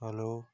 hello.